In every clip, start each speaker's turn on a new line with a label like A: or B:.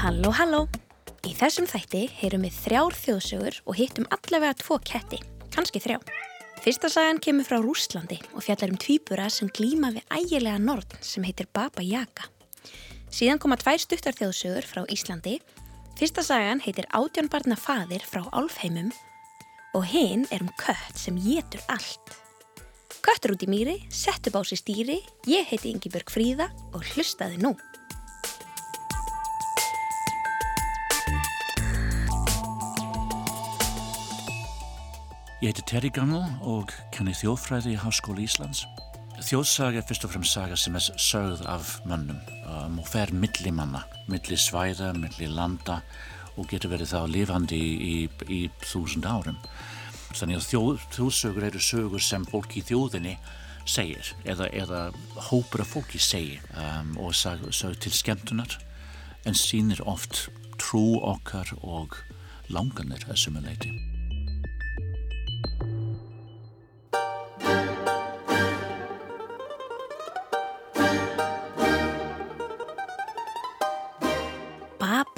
A: Halló, halló! Í þessum þætti heyrum við þrjár þjóðsögur og hittum allavega tvo ketti, kannski þrjá. Fyrsta sagan kemur frá Rúslandi og fjallar um tvíbura sem glýma við ægilega nord sem heitir Baba Yaga. Síðan koma tvær stuttar þjóðsögur frá Íslandi. Fyrsta sagan heitir Átjánbarna faðir frá Álfheimum og hinn er um kött sem getur allt. Köttur út í mýri, sett upp á sér stýri, ég heiti Yngibjörg Fríða og hlustaði nú.
B: Ég heiti Terri Gammal og kenni þjóðfræði í Háskóli Íslands. Þjóðsaga er fyrst og fremst saga sem er sögð af mönnum um, og fer milli manna, milli svæða, milli landa og getur verið þá lifandi í, í, í þúsund árum. Þannig að þjóð, þjóðsögur eru sögur sem fólk í þjóðinni segir eða, eða hópur af fólki segir um, og sög til skemmtunar en sínir oft trú okkar og langanir að leiti.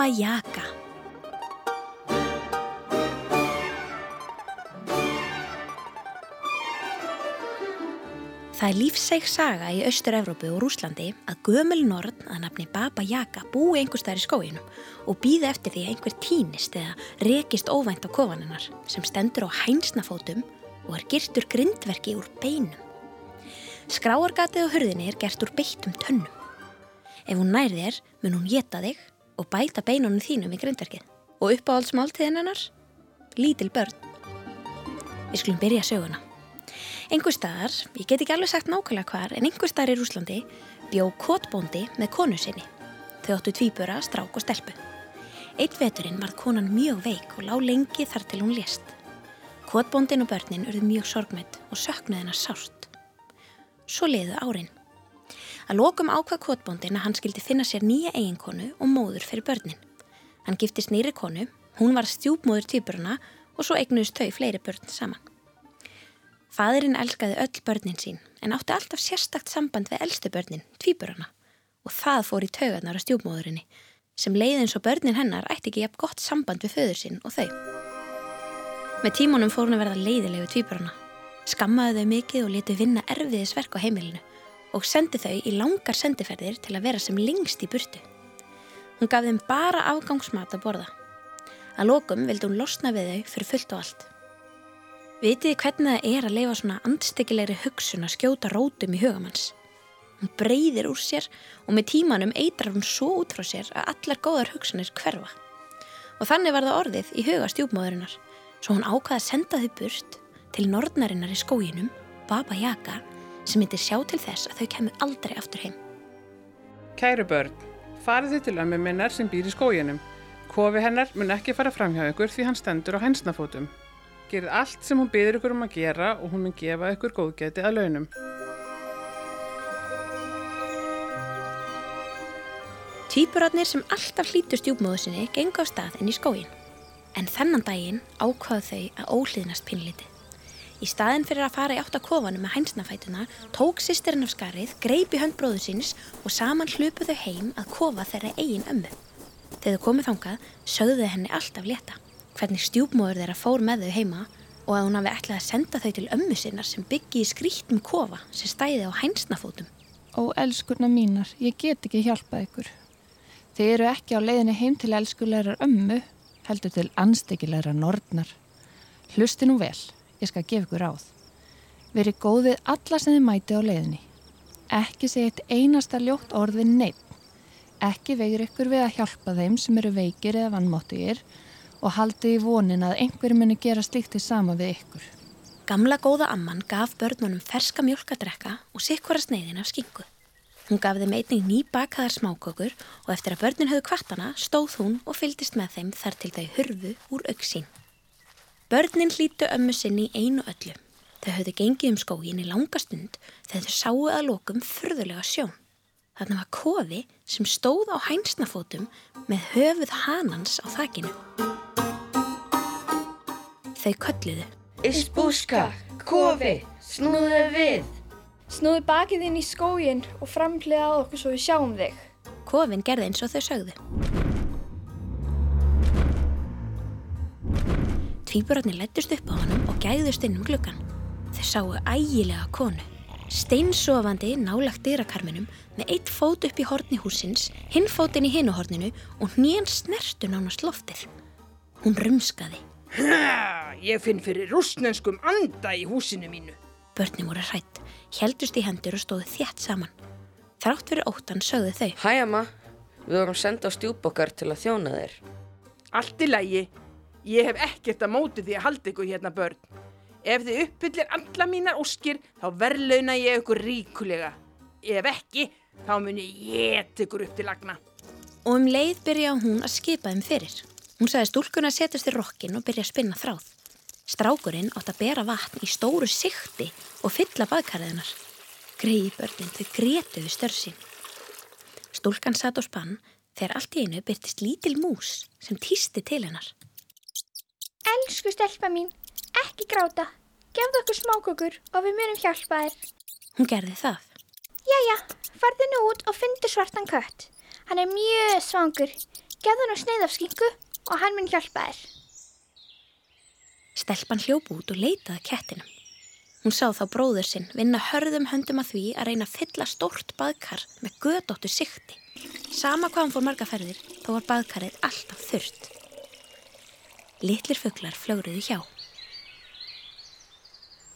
A: Baba Yaga. Það er lífsæk saga í Austur-Európu og Rúslandi að gömul norn að nafni Baba Yaga búi einhver staðar í skóinum og býði eftir því einhver tínist eða rekist óvænt á kofaninnar sem stendur á hænsnafótum og er girtur grindverki úr beinum. Skráargatið á hurðinni er gert úr beittum tönnum. Ef hún nærði þér mun hún geta þig og bæta beinunum þínum í grindverkið. Og uppáhaldsmáltíðin hennar? Lítil börn. Við skulum byrja söguna. Einhver staðar, ég get ekki alveg sagt nákvæmlega hvar, en einhver staðar í Rúslandi bjó kotbóndi með konu sinni. Þau áttu tvíbura, strák og stelpu. Eitt veturinn varð konan mjög veik og lág lengi þar til hún lést. Kotbóndin og börnin urðu mjög sorgmætt og söknuð hennar sárt. Svo liðu árin. Að lokum ákvað kvotbóndin að hann skildi finna sér nýja eiginkonu og móður fyrir börnin. Hann giftist nýri konu, hún var stjúpmóður týpuruna og svo eignuðist þau fleiri börn saman. Fadurinn elskaði öll börnin sín en átti alltaf sérstakt samband við eldstu börnin, týpuruna. Og það fór í taugarnar á stjúpmóðurinni sem leiði eins og börnin hennar ætti ekki jafn gott samband við föður sín og þau. Með tímunum fór hún að verða leiðilegu týpuruna. Skammaði þau mikið og leti vinna erfiðisverk á heimilinu og sendi þau í langar sendiferðir til að vera sem lengst í burtu. Hún gaf þeim bara afgangsmat að borða. Að lokum vildi hún losna við þau fyrir fullt og allt. Vitiði hvernig það er að leifa svona andstekilegri hugsun að skjóta rótum í hugamanns? Hún breyðir úr sér og með tímanum eitrar hún svo út frá sér að allar góðar hugsanir hverfa. Og þannig var það orðið í huga stjúpmóðurinnar, svo hún ákvaði að senda þau burt til norðnarinnar í skóginum, Baba Yaga, sem myndir sjá til þess að þau kemur aldrei aftur heim.
C: Kæru börn, farið þið til ömmu minnar sem býr í skóginum. Kofi hennar mun ekki fara fram hjá ykkur því hann stendur á hænsnafótum. Gerið allt sem hún byður ykkur um að gera og hún mun gefa ykkur góðgæti að launum.
A: Týpurarnir sem alltaf hlítur stjúpmóðu sinni gengu á stað inn í skógin. En þennan daginn ákvaðu þau að óhlýðnast pinliti. Í staðin fyrir að fara í átt að kofanum með hænsnafætuna tók sýstirinn af skarið, greipi hönd bróðu síns og saman hlupu þau heim að kofa þeirra eigin ömmu. Þegar þau komið þangað sögðu henni alltaf leta, hvernig stjúpmóður þeirra fór með þau heima og að hún hafi ætlað að senda þau til ömmu sinnar sem byggi í skrítnum kofa sem stæði á hænsnafótum.
D: Ó, elskurna mínar, ég get ekki hjálpað ykkur. Þið eru ekki á leiðinni heim til elskulegar ömmu, heldur til anstekkilegra nortnar. Hlusti nú vel, ég skal gefa ykkur ráð. Verið góðið alla sem þið mæti á leiðinni. Ekki segja eitt einasta ljótt orðið neitt. Ekki vegur ykkur við að hjálpa þeim sem eru veikir eða vannmáttugir og haldið í vonin að einhverjum muni gera slíkt í sama við ykkur.
A: Gamla góða amman gaf börnunum ferska mjölkadrekka og sikkvara sneiðin af skingu. Hún gaf þeim einnig ný bakaðar smákökur og eftir að börnin höfðu kvartana stóð hún og fyldist með þeim þar til þau hurfu úr auksín. Börnin hlítu ömmu sinni í einu öllu. Þau höfðu gengið um skógin í langa stund þegar þau sáu að lokum fyrðulega sjón. Þarna var kofi sem stóð á hænsnafótum með höfuð hanans á þakinu. Þau kölluðu.
E: Isbúska, kofi, snúðu við.
F: Snúðu bakið inn í skógin og framlega að okkur svo við sjáum þig.
A: Kofin gerði eins og þau sögðu. Tvíburarnir lættust upp á honum og gæðust inn um gluggan. Þau sáu ægilega konu. Steinsofandi nálagt dyrakarminum með eitt fót upp í horni húsins, hinn fótinn í hinuhorninu og hnén snertu nánast loftið. Hún rumskaði.
G: Ha, ég finn fyrir rúsnenskum anda í húsinu mínu.
A: Börnin voru hrætt, heldust í hendur og stóðu þjætt saman. Þrátt fyrir óttan sögðu þau.
E: Hæ, amma. Við vorum senda á stjúbokkar til að þjóna þér.
G: Allt í lægi. Ég hef ekkert að móti því að halda ykkur hérna börn. Ef þið uppfyllir alla mínar óskir, þá verðlauna ég ykkur ríkulega. Ef ekki, þá muni ég ykkur upp til lagna.
A: Og um leið byrja hún að skipa þeim fyrir. Hún sagði stúlkuna að setjast í rokkin og byrja að spinna þráð. Strákurinn átt að bera vatn í stóru sikti og fylla baðkarðinar. Greiði börnin þau gretu við störf sín. Stúlkan satt á spann þegar allt í einu byrtist lítil mús sem týsti til hennar.
F: Elsku stelpa mín, ekki gráta. Gefðu okkur smákökur og við munum hjálpa þér.
A: Hún gerði það.
F: Jæja, farðu nú út og fyndu svartan kött. Hann er mjög svangur. Gefðu nú sneið af skingu og hann mun hjálpa þér.
A: Stelpan hljóp út og leitaði kettinum. Hún sá þá bróður sinn vinna hörðum höndum að því að reyna að fylla stórt baðkar með gödóttu sikti. Sama hvað hann fór marga ferðir, þá var baðkarið alltaf þurrt. Littlir fugglar flögruðu hjá.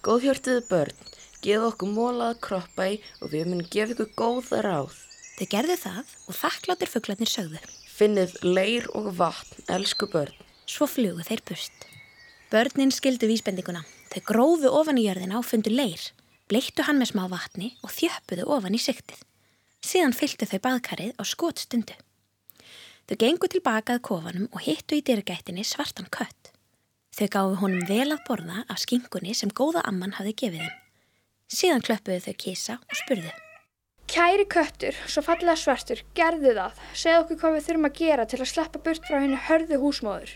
E: Góðhjörtuðu börn, gefa okkur mólað kroppa í og við munum gefa ykkur góða ráð.
A: Þau gerðu það og þakkláttir fugglarnir sögðu.
E: Finnið leir og vatn, elsku börn.
A: Svo flugu þeir burt. Börnin skildu vísbendinguna. Þau grófu ofan í jörðina og fundu leir, bleittu hann með smá vatni og þjöppuðu ofan í siktið. Síðan fylgtu þau baðkarið á skotstundu. Þau gengu tilbaka að kofanum og hittu í dyrgættinni svartan kött. Þau gáfu honum vel að borða af skingunni sem góða amman hafði gefið þeim. Síðan klöppuðu þau kísa og spurðu.
F: Kæri köttur, svo fallega svartur, gerðu það. Segð okkur hvað við þurfum að gera til að sleppa burt frá henni hörðu húsmóður.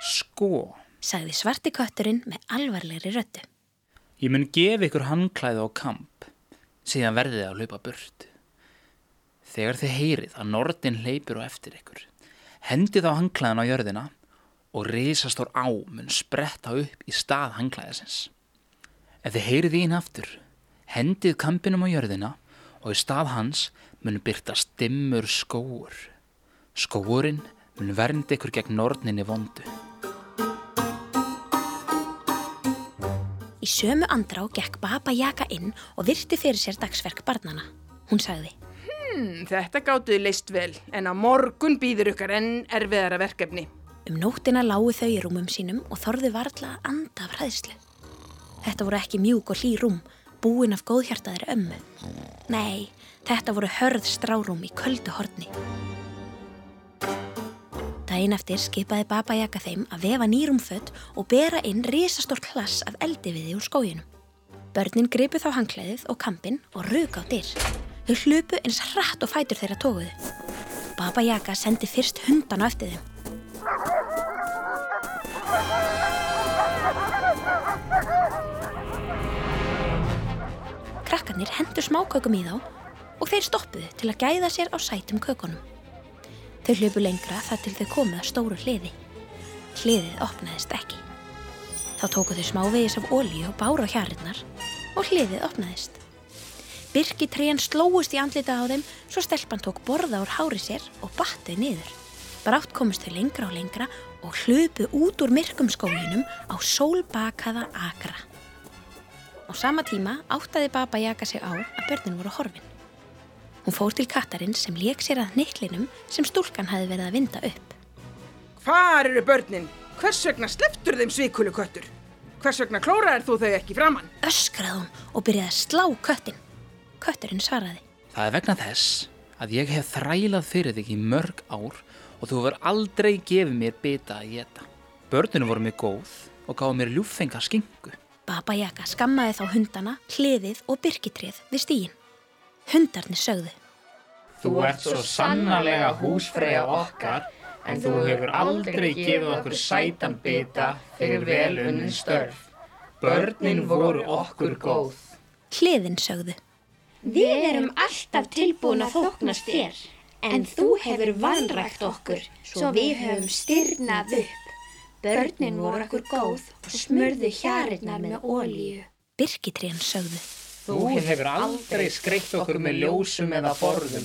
H: Sko,
A: sagði svarti kötturinn með alvarlegri röttu.
H: ég mun gefa ykkur handklæði á kamp, síðan verðið að hlaupa burt. Þegar þið heyrið að nortin hleypur á eftir ykkur, hendið á handklæðin á jörðina og risastór á mun spretta upp í stað handklæðisins. Ef þið heyrið í hinn aftur, hendið kampinum á jörðina og í stað hans mun byrtast dimmur skóur. Skóurinn mun vernda ykkur gegn norninni vondu.
A: Í sömu andrá gekk Baba Jaka inn og virti fyrir sér dagsverk barnana. Hún sagði,
G: Hmm, þetta gátuði leist vel, en á morgun býður ykkar enn erfiðara verkefni.
A: um nóttina lágu þau í rúmum sínum og þorðu varla að anda af hræðslu. Þetta voru ekki mjúk og hlý rúm, búin af góðhjartaðri ömmu. Nei, þetta voru hörð strárúm í köldu horni. Dæin eftir skipaði Baba Jaka þeim að vefa nýrumfött og bera inn risastór klass af eldi við því úr skóginum. Börnin gripu þá hangklæðið og kampinn og ruka á dyr. Þau hlupu eins hratt og fætur þeirra tóguðu. Baba Jaka sendi fyrst hundan á eftir þeim. Krakkarnir hendur smákökum í þá og þeir stoppuðu til að gæða sér á sætum kökunum. Þau hljöpu lengra þar til þau komuð að stóru hliði. Hliðið opnaðist ekki. Þá tóku þau smávegis af ólíu og bára á hjarinnar og hliðið opnaðist. Birki trían slóist í andlita á þeim svo stelpan tók borða úr hári sér og battið niður. Brátt komist þau lengra og lengra og hlupu út úr myrkum skólinum á sólbakaða akra. Á sama tíma áttaði Baba Jaka sig á að börnin voru horfin. Hún fór til kattarinn sem lék sér að niklinum sem stúlkan hafi verið að vinda upp.
G: Hvar eru börnin? Hvers vegna sleftur þeim svikulu köttur? Hvers vegna klóraðir þú þau ekki framann?
A: Öskraði hún og byrjaði að slá köttin. Kötturinn svaraði.
H: Það er vegna þess að ég hef þrælað fyrir þig í mörg ár og þú hefur aldrei gefið mér bita að geta. Börnunum voru mér góð og gáðu mér ljúffenga skingu.
A: Baba Jaka skammaði þá hundana, hliðið og byrkitrið við stígin. Hundarnir sögðu.
I: Þú ert svo sannarlega húsfreyja okkar en þú hefur aldrei gefið okkur sætan bita fyrir velunnin störf. Börnin voru okkur góð.
A: Hliðin sögðu.
J: Við erum alltaf tilbúin að þóknast þér, en þú hefur vanrækt okkur, svo við höfum styrnað upp. Börnin voru okkur góð og smurðu hjarinnar með ólíu.
A: Birkitrén sögðu.
I: Þú hefur aldrei skreitt okkur með ljósum eða forðum,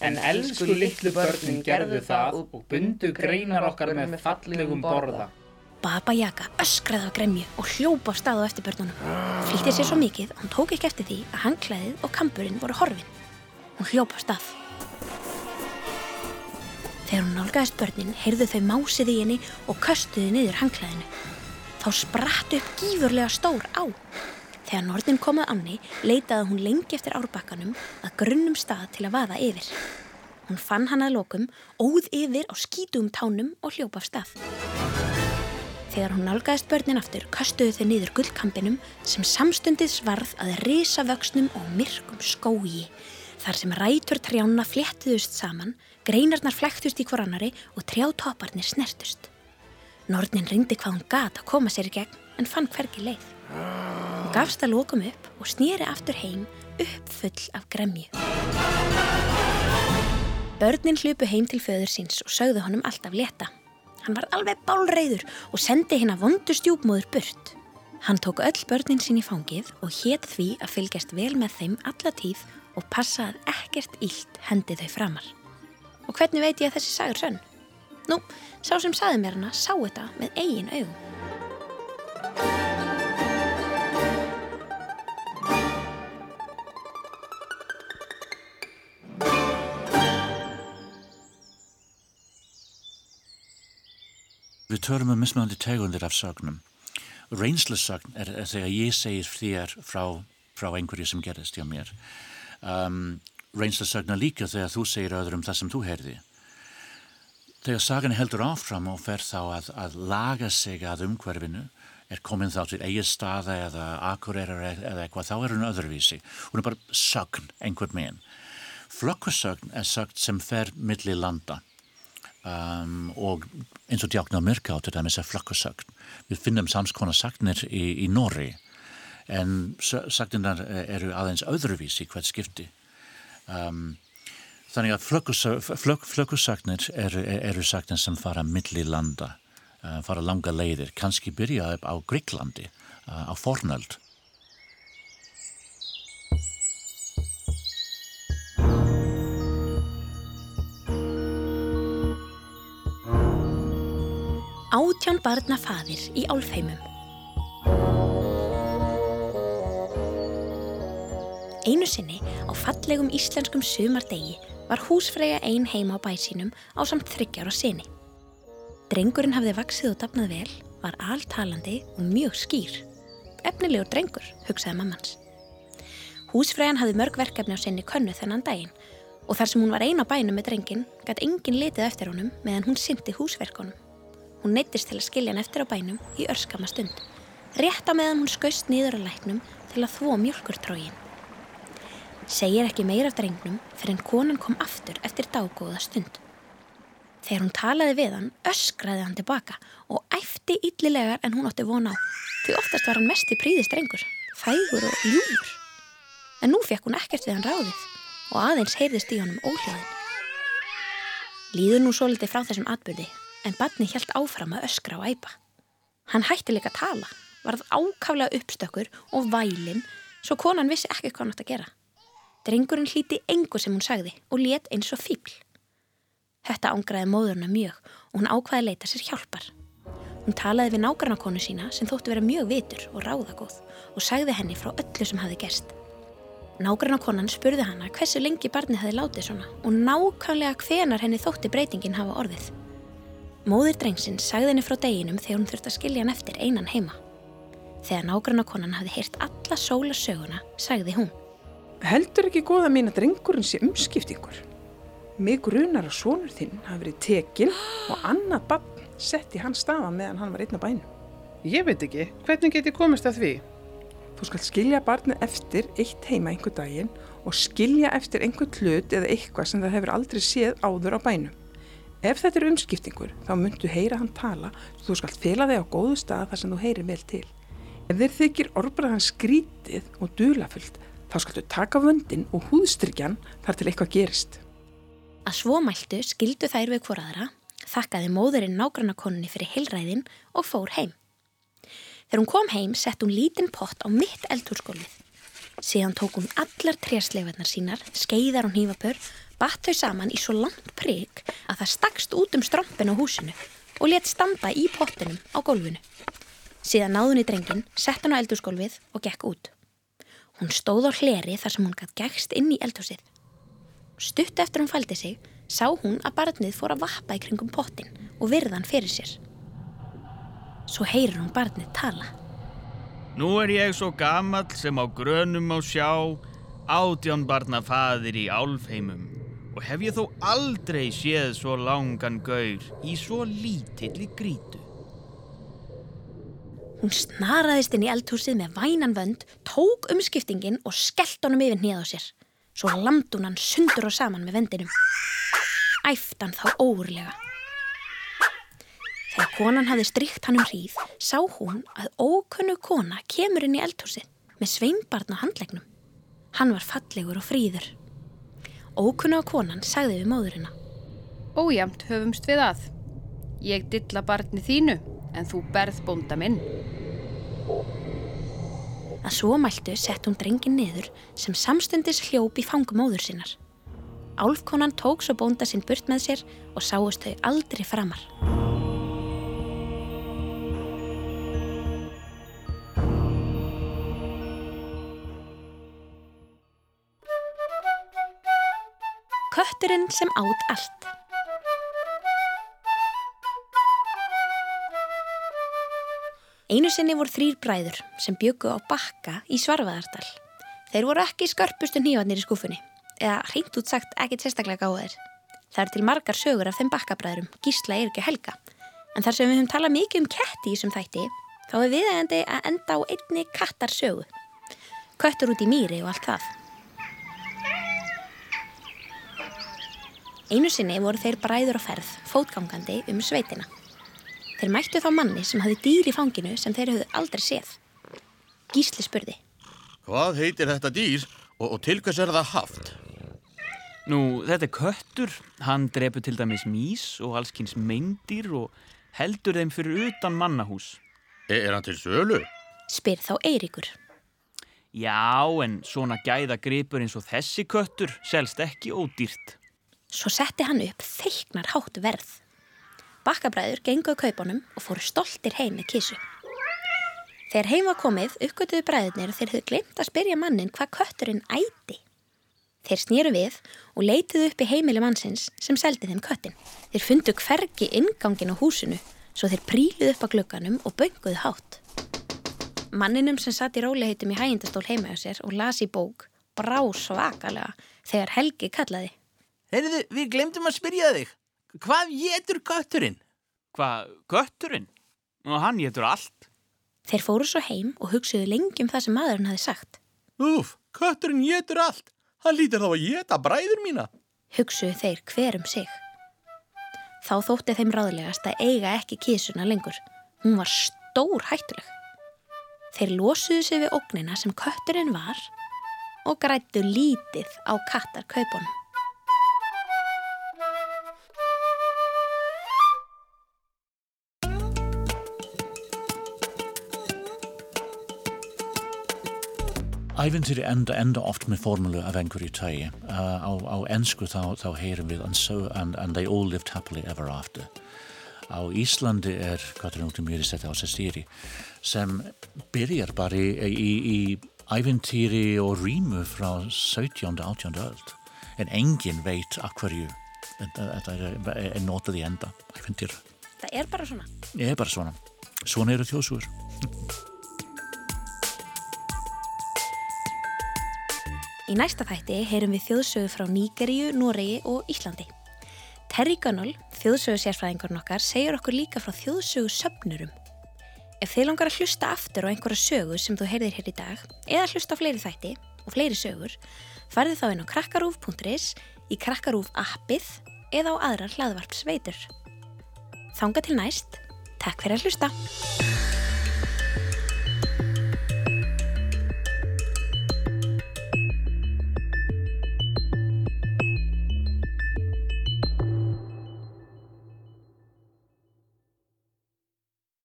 I: en elsku litlu börnin gerðu það og bundu greinar okkar með fallegum borða.
A: Baba Yaga öskraði á gremju og hljópa á stað á eftir börnunum. Fylgdi sér svo mikið að hún tók ekki eftir því að hangklæðið og kampurinn voru horfin. Hún hljópa á stað. Þegar hún nálgæðist börnin heyrðu þau másið í henni og köstuði niður hangklæðinu. Þá spratt upp gífurlega stór á. Þegar Norðin komað anni leitaði hún lengi eftir árbakkanum að grunnum stað til að vaða yfir. Hún fann hann að lokum, óð yfir á skítum tánum og hljópa af stað. Þegar hún nálgæðist börnin aftur kastuðu þau niður gullkampinum sem samstundið svarð að risavöksnum og myrkum skógi. Þar sem rætur trjána fléttuðust saman, greinarnar flæktust í hver annari og trjátopparnir snertust. Nornin ringdi hvað hún gat að koma sér í gegn en fann hverki leið. Hún gafst að lókum upp og snýri aftur heim uppfull af gremju. Börnin hlupu heim til föður síns og sögðu honum alltaf leta. Hann var alveg bálreiður og sendi hinn að vondu stjúpmóður burt. Hann tók öll börnin sín í fangið og hétt því að fylgjast vel með þeim alla tíð og passa að ekkert ílt hendi þau framar. Og hvernig veit ég að þessi sagur sönn? Nú, sá sem saði mér hana sá þetta með eigin augum.
B: Við törum um mismunandi tegundir af sögnum. Reynslusögn er, er þegar ég segir þér frá, frá einhverju sem gerist hjá mér. Um, Reynslusögn er líka þegar þú segir öðrum það sem þú heyrði. Þegar sagan heldur áfram og fer þá að, að laga sig að umhverfinu, er komin þá til eigið staða eða akurerar eða eitthvað, þá er hún öðruvísi. Hún er bara sögn einhvern meginn. Flokkusögn er sögn sem fer milli landa. Um, og eins og djáknar myrka á til dæmis er flokkusögn. Við finnum samskona sagnir í, í Nóri en sagninar eru aðeins öðruvísi hvert skipti. Um, þannig að flokkusagnir eru, eru sagnir sem fara milli landa, uh, fara langa leiðir, kannski byrja á Gríklandi, uh, á fornöld.
A: Átján barna faðir í álfheimum. Einu sinni á fallegum íslenskum sumardegi var húsfreyja ein heima á bæsínum á samt þryggjar og sinni. Drengurinn hafði vaksið og dapnað vel, var alltalandi og mjög skýr. Efnilegur drengur, hugsaði mammans. Húsfreyjan hafði mörg verkefni á sinni könnu þennan daginn og þar sem hún var eina bænum með drengin gæti engin litið eftir honum meðan hún syndi húsverkonum. Hún neittist til að skilja hann eftir á bænum í örskama stund. Rétt á meðan hún skaust niður á læknum til að þvó mjölkurtrógin. Segir ekki meira af drengnum fyrir en konan kom aftur eftir daggóða stund. Þegar hún talaði við hann, öskraði hann tilbaka og æfti yllilegar en hún átti von á. Því oftast var hann mest í príðist drengur, fægur og ljúfur. En nú fekk hún ekkert við hann ráðið og aðeins heyrðist í honum óhljóðin. Líður nú svo litið frá þessum atbyrði en barni helt áfram að öskra og æpa. Hann hætti líka að tala, varð ákaflega uppstökkur og vælinn svo konan vissi ekki hvað hann átt að gera. Drengurinn hlíti engu sem hún sagði og let eins og fíbl. Þetta ángraði móðurna mjög og hún ákvaði að leita sér hjálpar. Hún talaði við nágrannakonu sína sem þóttu vera mjög vitur og ráðagóð og sagði henni frá öllu sem hafi gerst. Nágrannakonan spurði hana hversu lengi barni hafi látið svona og nákvæmlega hvenar henni þótti breytingin hafa orðið. Móðir drengsins sagði henni frá deginum þegar hún þurfti að skilja hann eftir einan heima. Þegar nágrannakonan hafði heyrt alla sólasöguna, sagði hún.
G: Heldur ekki góða mín að drengurinn sé umskiptingur? Mig grunar að sonur þinn hafi verið tekinn og annað bann sett í hans stafa meðan hann var einn á bænum.
C: Ég veit ekki, hvernig get ég komist að því?
G: Þú skal skilja barnið eftir eitt heima einhver daginn og skilja eftir einhver hlut eða eitthvað sem það hefur aldrei séð áður á bænum. Ef þetta er umskiptingur þá myndu heyra hann tala þú skalt fela þig á góðu stað þar sem þú heyrir vel til. Ef þeir þykir orðbræðan skrítið og dulafullt þá skaltu taka vöndin og húðstrykjan þar til eitthvað gerist.
A: Að svomæltu skildu þær við hvoraðra þakkaði móðurinn nágrannakonunni fyrir heilræðin og fór heim. Þegar hún kom heim sett hún lítinn pott á mitt eldhúrskólið. Síðan tók hún allar trésleifarnar sínar, skeiðar og hnífapör, batt þau saman í svo langt prigg að það stakst út um strömpin á húsinu og let standa í pottinum á gólfinu. Síðan náði hún í drengin, sett hann á eldhúsgólfið og gekk út. Hún stóð á hleri þar sem hún gætt gegst inn í eldhúsið. Stutt eftir hún faldi sig, sá hún að barnið fór að vappa í kringum pottin og virðan fyrir sér. Svo heyrir hún barnið tala.
K: Nú er ég svo gamall sem á grönum á sjá, átján barna faðir í álfheimum og hef ég þó aldrei séð svo langan gaur í svo lítilli grítu.
A: Hún snaraðist inn í eldhúsið með vænan vönd, tók umskiptingin og skellt honum yfir hnið á sér. Svo lamd hún hann sundur og saman með vendinum. Æft hann þá óurlega. Þegar konan hafði strykt hann um hríð, sá hún að ókunnu kona kemur inn í eldhúsið með sveinbarn á handlegnum. Hann var fallegur og fríður. Ókunna konan sagði við móðurina.
L: Ójamt höfumst við að. Ég dilla barni þínu, en þú berð bónda minn.
A: Að svo mæltu sett hún drengin niður sem samstundis hljóp í fangumóður sinnar. Álfkonan tók svo bónda sinn burt með sér og sáust þau aldrei framar. Kötturinn sem átt allt. Einu sinni voru þrýr bræður sem byggu á bakka í Svarfaðardal. Þeir voru ekki skörpustu nývarnir í skúfunni, eða hreint út sagt ekki sérstaklega gáðir. Það er til margar sögur af þeim bakkabræðurum, Gísla Eirki Helga. En þar sem við höfum talað mikið um ketti í þessum þætti, þá er viðægandi að enda á einni kattar sögu. Köttur út í mýri og allt það. Einu sinni voru þeir bræður á ferð, fótgangandi um sveitina. Þeir mættu þá manni sem hafði dýr í fanginu sem þeir höfðu aldrei séð. Gísli spurði.
M: Hvað heitir þetta dýr og, og til hvers er það haft?
K: Nú, þetta er köttur. Hann drefur til dæmis mís og allskynns meindýr og heldur þeim fyrir utan mannahús.
M: Er, er hann til sölu?
A: Spyr þá Eiríkur.
K: Já, en svona gæða gripur eins og þessi köttur selst ekki ódýrt.
A: Svo setti hann upp þeiknar hátt verð. Bakkabræður genguðu kaupunum og fóru stoltir heim með kísu. Þegar heim var komið uppgötuðu bræðurnir þeir höfðu glemt að spyrja mannin hvað kötturinn æti. Þeir snýru við og leitiðu upp í heimili mannsins sem seldi þeim köttin. Þeir fundu hvergi ingangin á húsinu svo þeir príluðu upp á glögganum og bönguðu hátt. Manninum sem satt í róliheitum í hægindastól heima á sér og las í bók brá svakalega þegar Helgi kallaði.
N: Heyrðu, við glemdum að spyrja þig. Hvað getur kötturinn?
K: Hvað, kötturinn? Og hann getur allt.
A: Þeir fóru svo heim og hugsuðu lengi um það sem maðurinn hafi sagt.
M: Úf, kötturinn getur allt. Hann lítir þá að geta bræður mína.
A: Hugsuðu þeir hver um sig. Þá þótti þeim ráðlegast að eiga ekki kísuna lengur. Hún var stór hættuleg. Þeir losuðu sig við ógnina sem kötturinn var og grættu lítið á kattarkaupunum.
B: Æventýri enda, enda oft með formúlu af einhverju tægi. Uh, á, á ennsku þá, þá heyrum við and, so, and, and they all lived happily ever after. Á Íslandi er, er mjög sett á sér stýri, sem byrjar bara í, í, í æventýri og rýmu frá 17. og 18. öld. En engin veit að hverju þetta er, er notað í enda, æventýr.
A: Það er bara svona?
B: Það er bara svona. Svona eru þjóðsugur.
A: Í næsta þætti heyrum við þjóðsögu frá Nígeríu, Noregi og Íslandi. Terry Gunnell, þjóðsögu sérfræðingurinn okkar, segir okkur líka frá þjóðsögu söpnurum. Ef þið langar að hlusta aftur á einhverja sögu sem þú heyrðir hér í dag, eða hlusta á fleiri þætti og fleiri sögur, farði þá inn á krakkarúf.is, í krakkarúf appið eða á aðrar hlaðvarp sveitur. Þanga til næst, takk fyrir að hlusta!